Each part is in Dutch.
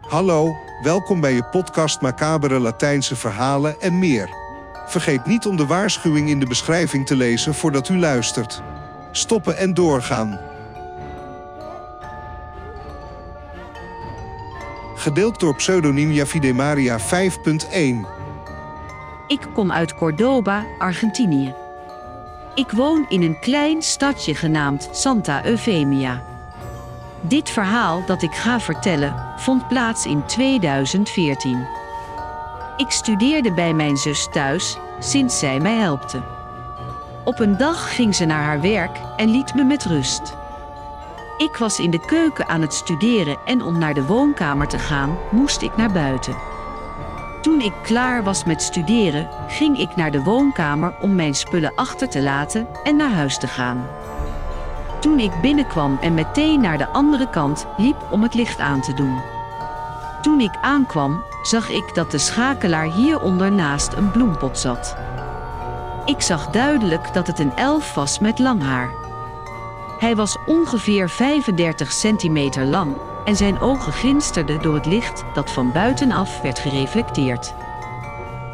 Hallo, welkom bij je podcast Macabere Latijnse verhalen en meer. Vergeet niet om de waarschuwing in de beschrijving te lezen voordat u luistert. Stoppen en doorgaan. Gedeeld door pseudoniem Javide Maria 5.1. Ik kom uit Cordoba, Argentinië. Ik woon in een klein stadje genaamd Santa Eufemia. Dit verhaal dat ik ga vertellen vond plaats in 2014. Ik studeerde bij mijn zus thuis sinds zij mij helpte. Op een dag ging ze naar haar werk en liet me met rust. Ik was in de keuken aan het studeren en om naar de woonkamer te gaan moest ik naar buiten. Toen ik klaar was met studeren, ging ik naar de woonkamer om mijn spullen achter te laten en naar huis te gaan. Toen ik binnenkwam en meteen naar de andere kant liep om het licht aan te doen. Toen ik aankwam, zag ik dat de schakelaar hieronder naast een bloempot zat. Ik zag duidelijk dat het een elf was met lang haar. Hij was ongeveer 35 centimeter lang en zijn ogen glinsterden door het licht dat van buitenaf werd gereflecteerd.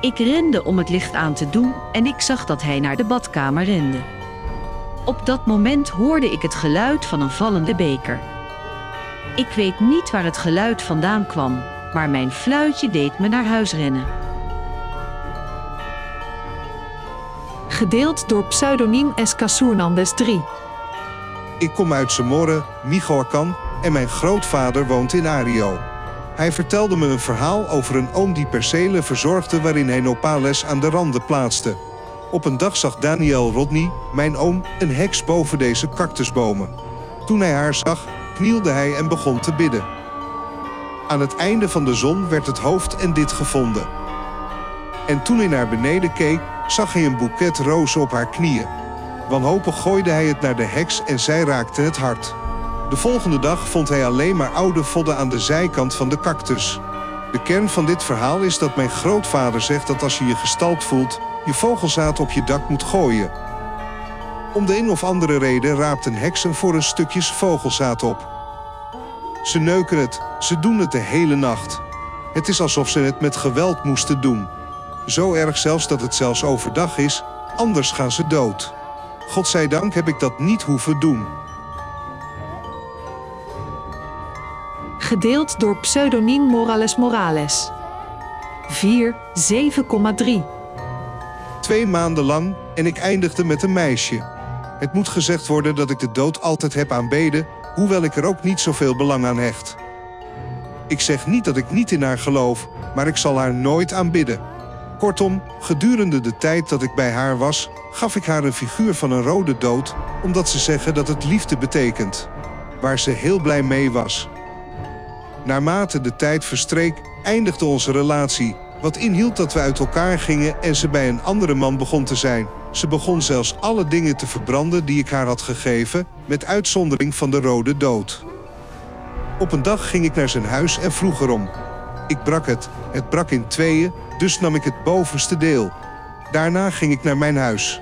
Ik rende om het licht aan te doen en ik zag dat hij naar de badkamer rende. Op dat moment hoorde ik het geluid van een vallende beker. Ik weet niet waar het geluid vandaan kwam, maar mijn fluitje deed me naar huis rennen. Gedeeld door pseudoniem Escasurnandes 3. Ik kom uit Zamorre, Michoacán en mijn grootvader woont in Ario. Hij vertelde me een verhaal over een oom die percelen verzorgde waarin hij nopales aan de randen plaatste. Op een dag zag Daniel Rodney, mijn oom, een heks boven deze cactusbomen. Toen hij haar zag, knielde hij en begon te bidden. Aan het einde van de zon werd het hoofd en dit gevonden. En toen hij naar beneden keek, zag hij een boeket rozen op haar knieën. Wanhopig gooide hij het naar de heks en zij raakte het hart. De volgende dag vond hij alleen maar oude vodden aan de zijkant van de cactus. De kern van dit verhaal is dat mijn grootvader zegt dat als je je gestalkt voelt, je vogelzaad op je dak moet gooien. Om de een of andere reden raapten heksen voor een stukjes vogelzaad op. Ze neuken het, ze doen het de hele nacht. Het is alsof ze het met geweld moesten doen. Zo erg zelfs dat het zelfs overdag is, anders gaan ze dood. Godzijdank heb ik dat niet hoeven doen. Gedeeld door pseudoniem Morales Morales. 4, 7,3. Twee maanden lang en ik eindigde met een meisje. Het moet gezegd worden dat ik de dood altijd heb aanbeden, hoewel ik er ook niet zoveel belang aan hecht. Ik zeg niet dat ik niet in haar geloof, maar ik zal haar nooit aanbidden. Kortom, gedurende de tijd dat ik bij haar was, gaf ik haar een figuur van een rode dood, omdat ze zeggen dat het liefde betekent. Waar ze heel blij mee was. Naarmate de tijd verstreek, eindigde onze relatie, wat inhield dat we uit elkaar gingen en ze bij een andere man begon te zijn. Ze begon zelfs alle dingen te verbranden die ik haar had gegeven, met uitzondering van de rode dood. Op een dag ging ik naar zijn huis en vroeg erom. Ik brak het, het brak in tweeën, dus nam ik het bovenste deel. Daarna ging ik naar mijn huis.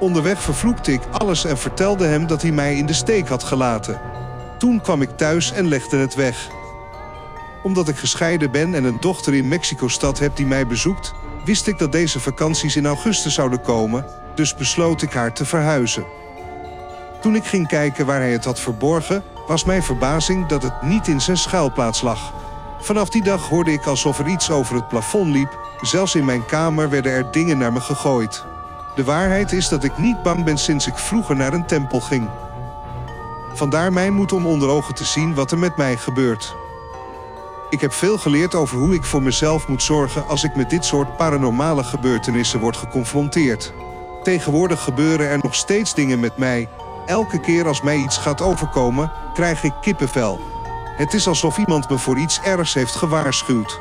Onderweg vervloekte ik alles en vertelde hem dat hij mij in de steek had gelaten. Toen kwam ik thuis en legde het weg. Omdat ik gescheiden ben en een dochter in Mexico-stad heb die mij bezoekt, wist ik dat deze vakanties in augustus zouden komen, dus besloot ik haar te verhuizen. Toen ik ging kijken waar hij het had verborgen, was mijn verbazing dat het niet in zijn schuilplaats lag. Vanaf die dag hoorde ik alsof er iets over het plafond liep, zelfs in mijn kamer werden er dingen naar me gegooid. De waarheid is dat ik niet bang ben sinds ik vroeger naar een tempel ging. Vandaar mijn moed om onder ogen te zien wat er met mij gebeurt. Ik heb veel geleerd over hoe ik voor mezelf moet zorgen als ik met dit soort paranormale gebeurtenissen word geconfronteerd. Tegenwoordig gebeuren er nog steeds dingen met mij. Elke keer als mij iets gaat overkomen, krijg ik kippenvel. Het is alsof iemand me voor iets ergs heeft gewaarschuwd.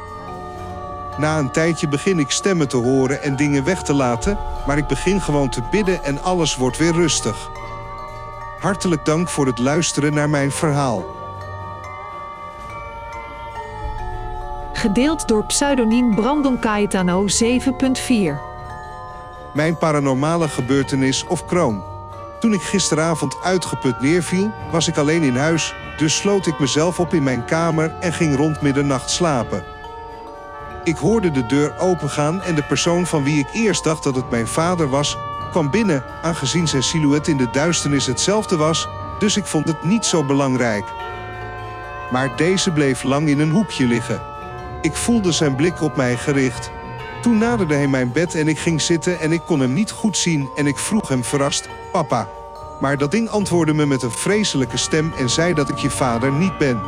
Na een tijdje begin ik stemmen te horen en dingen weg te laten, maar ik begin gewoon te bidden en alles wordt weer rustig. Hartelijk dank voor het luisteren naar mijn verhaal. Gedeeld door pseudoniem Brandon Caetano 7.4. Mijn paranormale gebeurtenis of kroon. Toen ik gisteravond uitgeput neerviel, was ik alleen in huis, dus sloot ik mezelf op in mijn kamer en ging rond middernacht slapen. Ik hoorde de deur opengaan en de persoon van wie ik eerst dacht dat het mijn vader was, kwam binnen, aangezien zijn silhouet in de duisternis hetzelfde was, dus ik vond het niet zo belangrijk. Maar deze bleef lang in een hoekje liggen. Ik voelde zijn blik op mij gericht. Toen naderde hij mijn bed en ik ging zitten en ik kon hem niet goed zien en ik vroeg hem verrast: Papa. Maar dat ding antwoordde me met een vreselijke stem en zei dat ik je vader niet ben.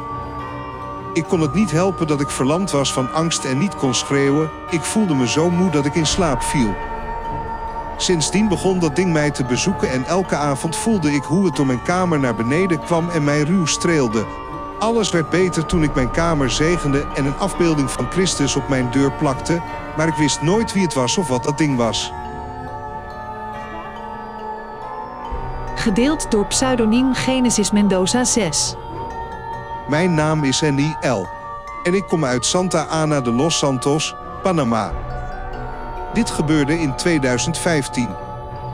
Ik kon het niet helpen dat ik verlamd was van angst en niet kon schreeuwen. Ik voelde me zo moe dat ik in slaap viel. Sindsdien begon dat ding mij te bezoeken en elke avond voelde ik hoe het door mijn kamer naar beneden kwam en mij ruw streelde. Alles werd beter toen ik mijn kamer zegende en een afbeelding van Christus op mijn deur plakte, maar ik wist nooit wie het was of wat dat ding was. Gedeeld door pseudoniem Genesis Mendoza 6. Mijn naam is Andy L. En ik kom uit Santa Ana de Los Santos, Panama. Dit gebeurde in 2015.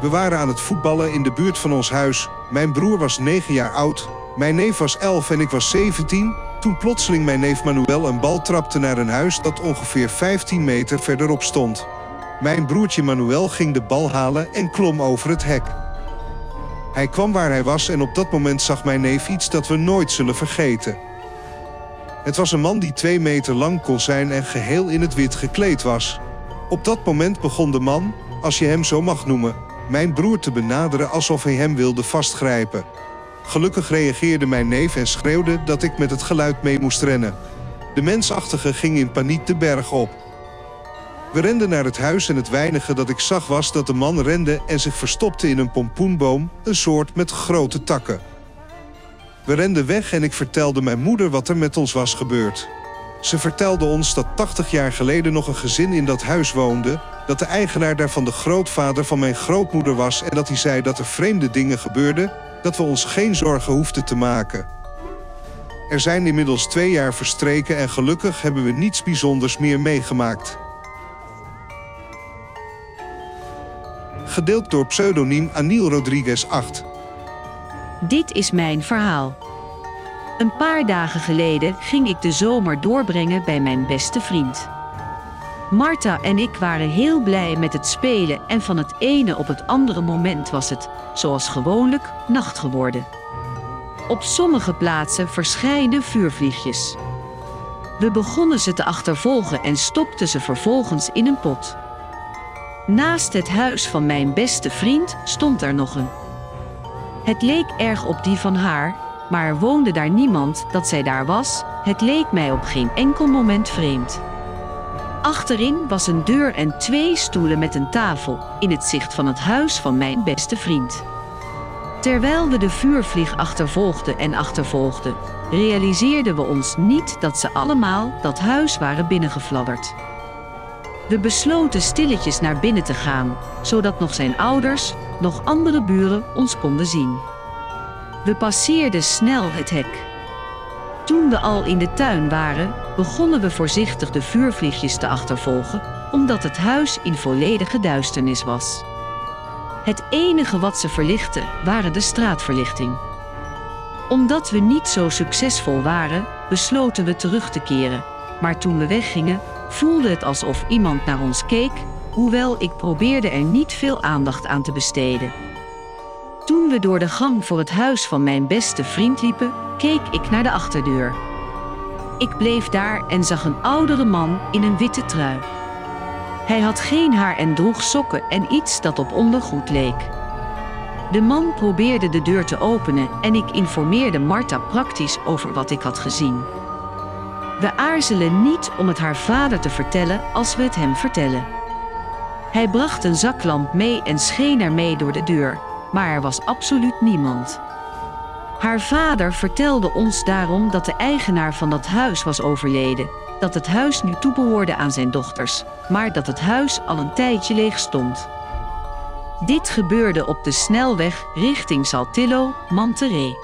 We waren aan het voetballen in de buurt van ons huis. Mijn broer was 9 jaar oud, mijn neef was 11 en ik was 17. Toen plotseling mijn neef Manuel een bal trapte naar een huis dat ongeveer 15 meter verderop stond. Mijn broertje Manuel ging de bal halen en klom over het hek. Hij kwam waar hij was en op dat moment zag mijn neef iets dat we nooit zullen vergeten. Het was een man die twee meter lang kon zijn en geheel in het wit gekleed was. Op dat moment begon de man, als je hem zo mag noemen, mijn broer te benaderen alsof hij hem wilde vastgrijpen. Gelukkig reageerde mijn neef en schreeuwde dat ik met het geluid mee moest rennen. De mensachtige ging in paniek de berg op. We renden naar het huis en het weinige dat ik zag was dat de man rende en zich verstopte in een pompoenboom, een soort met grote takken. We renden weg en ik vertelde mijn moeder wat er met ons was gebeurd. Ze vertelde ons dat 80 jaar geleden nog een gezin in dat huis woonde, dat de eigenaar daarvan de grootvader van mijn grootmoeder was en dat hij zei dat er vreemde dingen gebeurden, dat we ons geen zorgen hoefden te maken. Er zijn inmiddels twee jaar verstreken en gelukkig hebben we niets bijzonders meer meegemaakt. Gedeeld door pseudoniem Aniel Rodriguez 8. Dit is mijn verhaal. Een paar dagen geleden ging ik de zomer doorbrengen bij mijn beste vriend. Marta en ik waren heel blij met het spelen en van het ene op het andere moment was het, zoals gewoonlijk, nacht geworden. Op sommige plaatsen verschijnen vuurvliegjes. We begonnen ze te achtervolgen en stopten ze vervolgens in een pot. Naast het huis van mijn beste vriend stond er nog een. Het leek erg op die van haar, maar er woonde daar niemand dat zij daar was. Het leek mij op geen enkel moment vreemd. Achterin was een deur en twee stoelen met een tafel in het zicht van het huis van mijn beste vriend. Terwijl we de vuurvlieg achtervolgden en achtervolgden, realiseerden we ons niet dat ze allemaal dat huis waren binnengefladderd. We besloten stilletjes naar binnen te gaan, zodat nog zijn ouders, nog andere buren ons konden zien. We passeerden snel het hek. Toen we al in de tuin waren, begonnen we voorzichtig de vuurvliegjes te achtervolgen, omdat het huis in volledige duisternis was. Het enige wat ze verlichtten waren de straatverlichting. Omdat we niet zo succesvol waren, besloten we terug te keren. Maar toen we weggingen, voelde het alsof iemand naar ons keek, hoewel ik probeerde er niet veel aandacht aan te besteden. Toen we door de gang voor het huis van mijn beste vriend liepen, keek ik naar de achterdeur. Ik bleef daar en zag een oudere man in een witte trui. Hij had geen haar en droeg sokken en iets dat op ondergoed leek. De man probeerde de deur te openen en ik informeerde Marta praktisch over wat ik had gezien. We aarzelen niet om het haar vader te vertellen als we het hem vertellen. Hij bracht een zaklamp mee en scheen ermee door de deur, maar er was absoluut niemand. Haar vader vertelde ons daarom dat de eigenaar van dat huis was overleden, dat het huis nu toebehoorde aan zijn dochters, maar dat het huis al een tijdje leeg stond. Dit gebeurde op de snelweg richting Saltillo, Monterrey.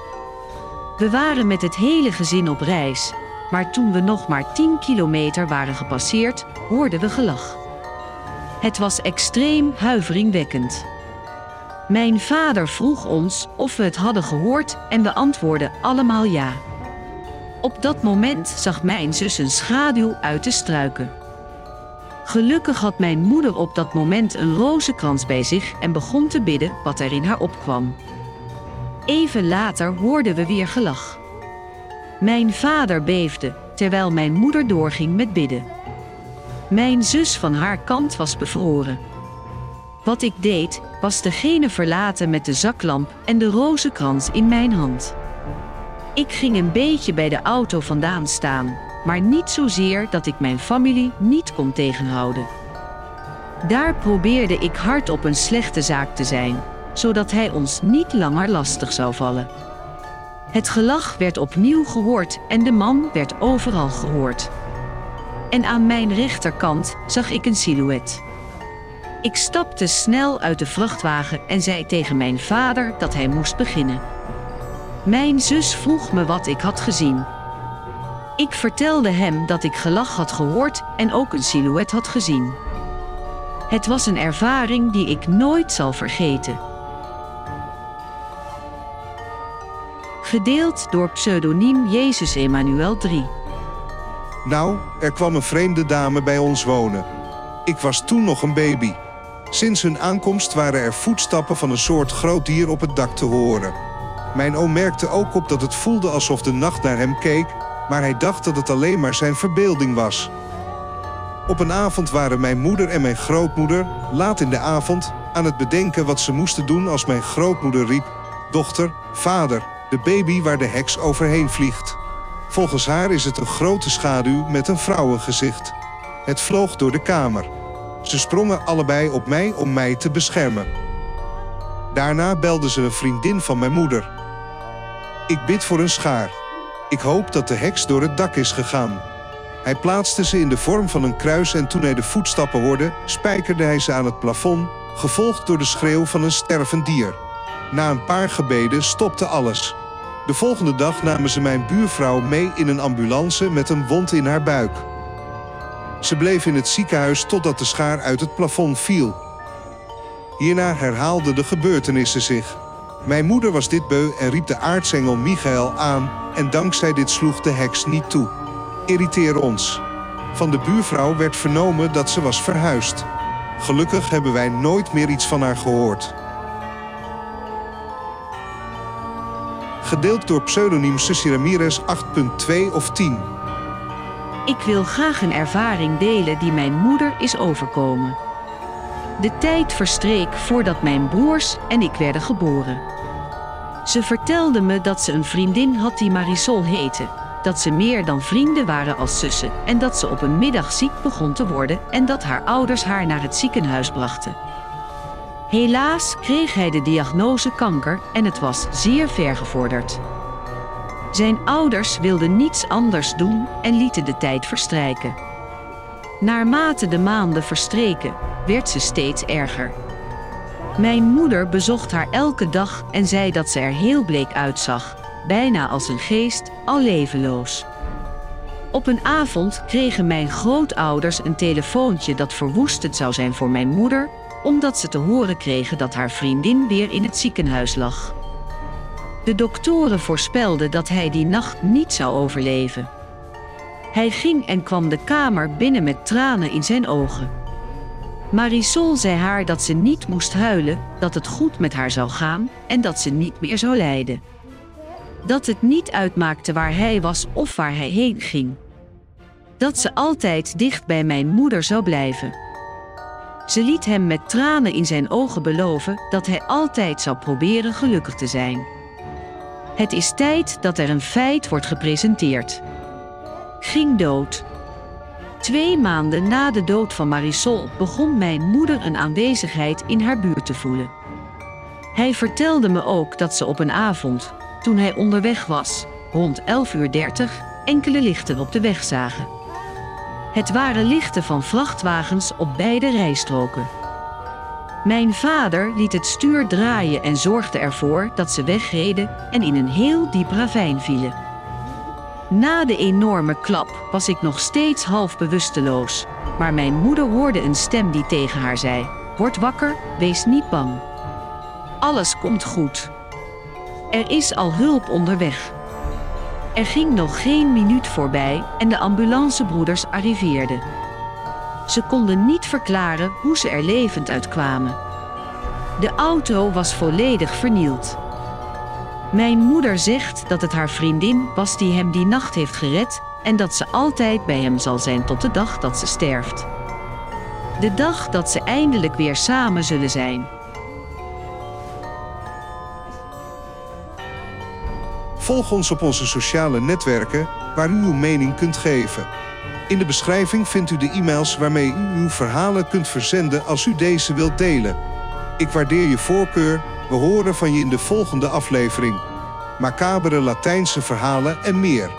We waren met het hele gezin op reis, maar toen we nog maar 10 kilometer waren gepasseerd, hoorden we gelach. Het was extreem huiveringwekkend. Mijn vader vroeg ons of we het hadden gehoord en we antwoordden allemaal ja. Op dat moment zag mijn zus een schaduw uit de struiken. Gelukkig had mijn moeder op dat moment een rozenkrans bij zich en begon te bidden wat er in haar opkwam. Even later hoorden we weer gelach. Mijn vader beefde, terwijl mijn moeder doorging met bidden. Mijn zus van haar kant was bevroren. Wat ik deed, was degene verlaten met de zaklamp en de rozenkrans in mijn hand. Ik ging een beetje bij de auto vandaan staan, maar niet zozeer dat ik mijn familie niet kon tegenhouden. Daar probeerde ik hard op een slechte zaak te zijn, zodat hij ons niet langer lastig zou vallen. Het gelach werd opnieuw gehoord en de man werd overal gehoord. En aan mijn rechterkant zag ik een silhouet. Ik stapte snel uit de vrachtwagen en zei tegen mijn vader dat hij moest beginnen. Mijn zus vroeg me wat ik had gezien. Ik vertelde hem dat ik gelach had gehoord en ook een silhouet had gezien. Het was een ervaring die ik nooit zal vergeten. Gedeeld door pseudoniem Jezus Emmanuel 3. Nou, er kwam een vreemde dame bij ons wonen. Ik was toen nog een baby. Sinds hun aankomst waren er voetstappen van een soort groot dier op het dak te horen. Mijn oom merkte ook op dat het voelde alsof de nacht naar hem keek, maar hij dacht dat het alleen maar zijn verbeelding was. Op een avond waren mijn moeder en mijn grootmoeder, laat in de avond, aan het bedenken wat ze moesten doen als mijn grootmoeder riep: Dochter, vader, de baby waar de heks overheen vliegt. Volgens haar is het een grote schaduw met een vrouwengezicht. Het vloog door de kamer. Ze sprongen allebei op mij om mij te beschermen. Daarna belde ze een vriendin van mijn moeder. Ik bid voor een schaar. Ik hoop dat de heks door het dak is gegaan. Hij plaatste ze in de vorm van een kruis en toen hij de voetstappen hoorde, spijkerde hij ze aan het plafond, gevolgd door de schreeuw van een stervend dier. Na een paar gebeden stopte alles. De volgende dag namen ze mijn buurvrouw mee in een ambulance met een wond in haar buik. Ze bleef in het ziekenhuis totdat de schaar uit het plafond viel. Hierna herhaalden de gebeurtenissen zich. Mijn moeder was dit beu en riep de aartsengel Michael aan en dankzij dit sloeg de heks niet toe. Irriteer ons. Van de buurvrouw werd vernomen dat ze was verhuisd. Gelukkig hebben wij nooit meer iets van haar gehoord. Gedeeld door pseudoniem Susie Ramirez 8.2 of 10. Ik wil graag een ervaring delen die mijn moeder is overkomen. De tijd verstreek voordat mijn broers en ik werden geboren. Ze vertelde me dat ze een vriendin had die Marisol heette, dat ze meer dan vrienden waren als zussen en dat ze op een middag ziek begon te worden en dat haar ouders haar naar het ziekenhuis brachten. Helaas kreeg hij de diagnose kanker en het was zeer vergevorderd. Zijn ouders wilden niets anders doen en lieten de tijd verstrijken. Naarmate de maanden verstreken, werd ze steeds erger. Mijn moeder bezocht haar elke dag en zei dat ze er heel bleek uitzag, bijna als een geest, al levenloos. Op een avond kregen mijn grootouders een telefoontje dat verwoestend zou zijn voor mijn moeder, omdat ze te horen kregen dat haar vriendin weer in het ziekenhuis lag. De doktoren voorspelden dat hij die nacht niet zou overleven. Hij ging en kwam de kamer binnen met tranen in zijn ogen. Marisol zei haar dat ze niet moest huilen, dat het goed met haar zou gaan en dat ze niet meer zou lijden. Dat het niet uitmaakte waar hij was of waar hij heen ging. Dat ze altijd dicht bij mijn moeder zou blijven. Ze liet hem met tranen in zijn ogen beloven dat hij altijd zou proberen gelukkig te zijn. Het is tijd dat er een feit wordt gepresenteerd. Ging dood. Twee maanden na de dood van Marisol begon mijn moeder een aanwezigheid in haar buurt te voelen. Hij vertelde me ook dat ze op een avond, toen hij onderweg was, rond 11.30 uur, enkele lichten op de weg zagen. Het waren lichten van vrachtwagens op beide rijstroken. Mijn vader liet het stuur draaien en zorgde ervoor dat ze wegreden en in een heel diep ravijn vielen. Na de enorme klap was ik nog steeds half bewusteloos, maar mijn moeder hoorde een stem die tegen haar zei: Word wakker, wees niet bang. Alles komt goed. Er is al hulp onderweg. Er ging nog geen minuut voorbij en de ambulancebroeders arriveerden. Ze konden niet verklaren hoe ze er levend uitkwamen. De auto was volledig vernield. Mijn moeder zegt dat het haar vriendin was die hem die nacht heeft gered en dat ze altijd bij hem zal zijn tot de dag dat ze sterft. De dag dat ze eindelijk weer samen zullen zijn. Volg ons op onze sociale netwerken waar u uw mening kunt geven. In de beschrijving vindt u de e-mails waarmee u uw verhalen kunt verzenden als u deze wilt delen. Ik waardeer je voorkeur. We horen van je in de volgende aflevering. Macabere Latijnse verhalen en meer.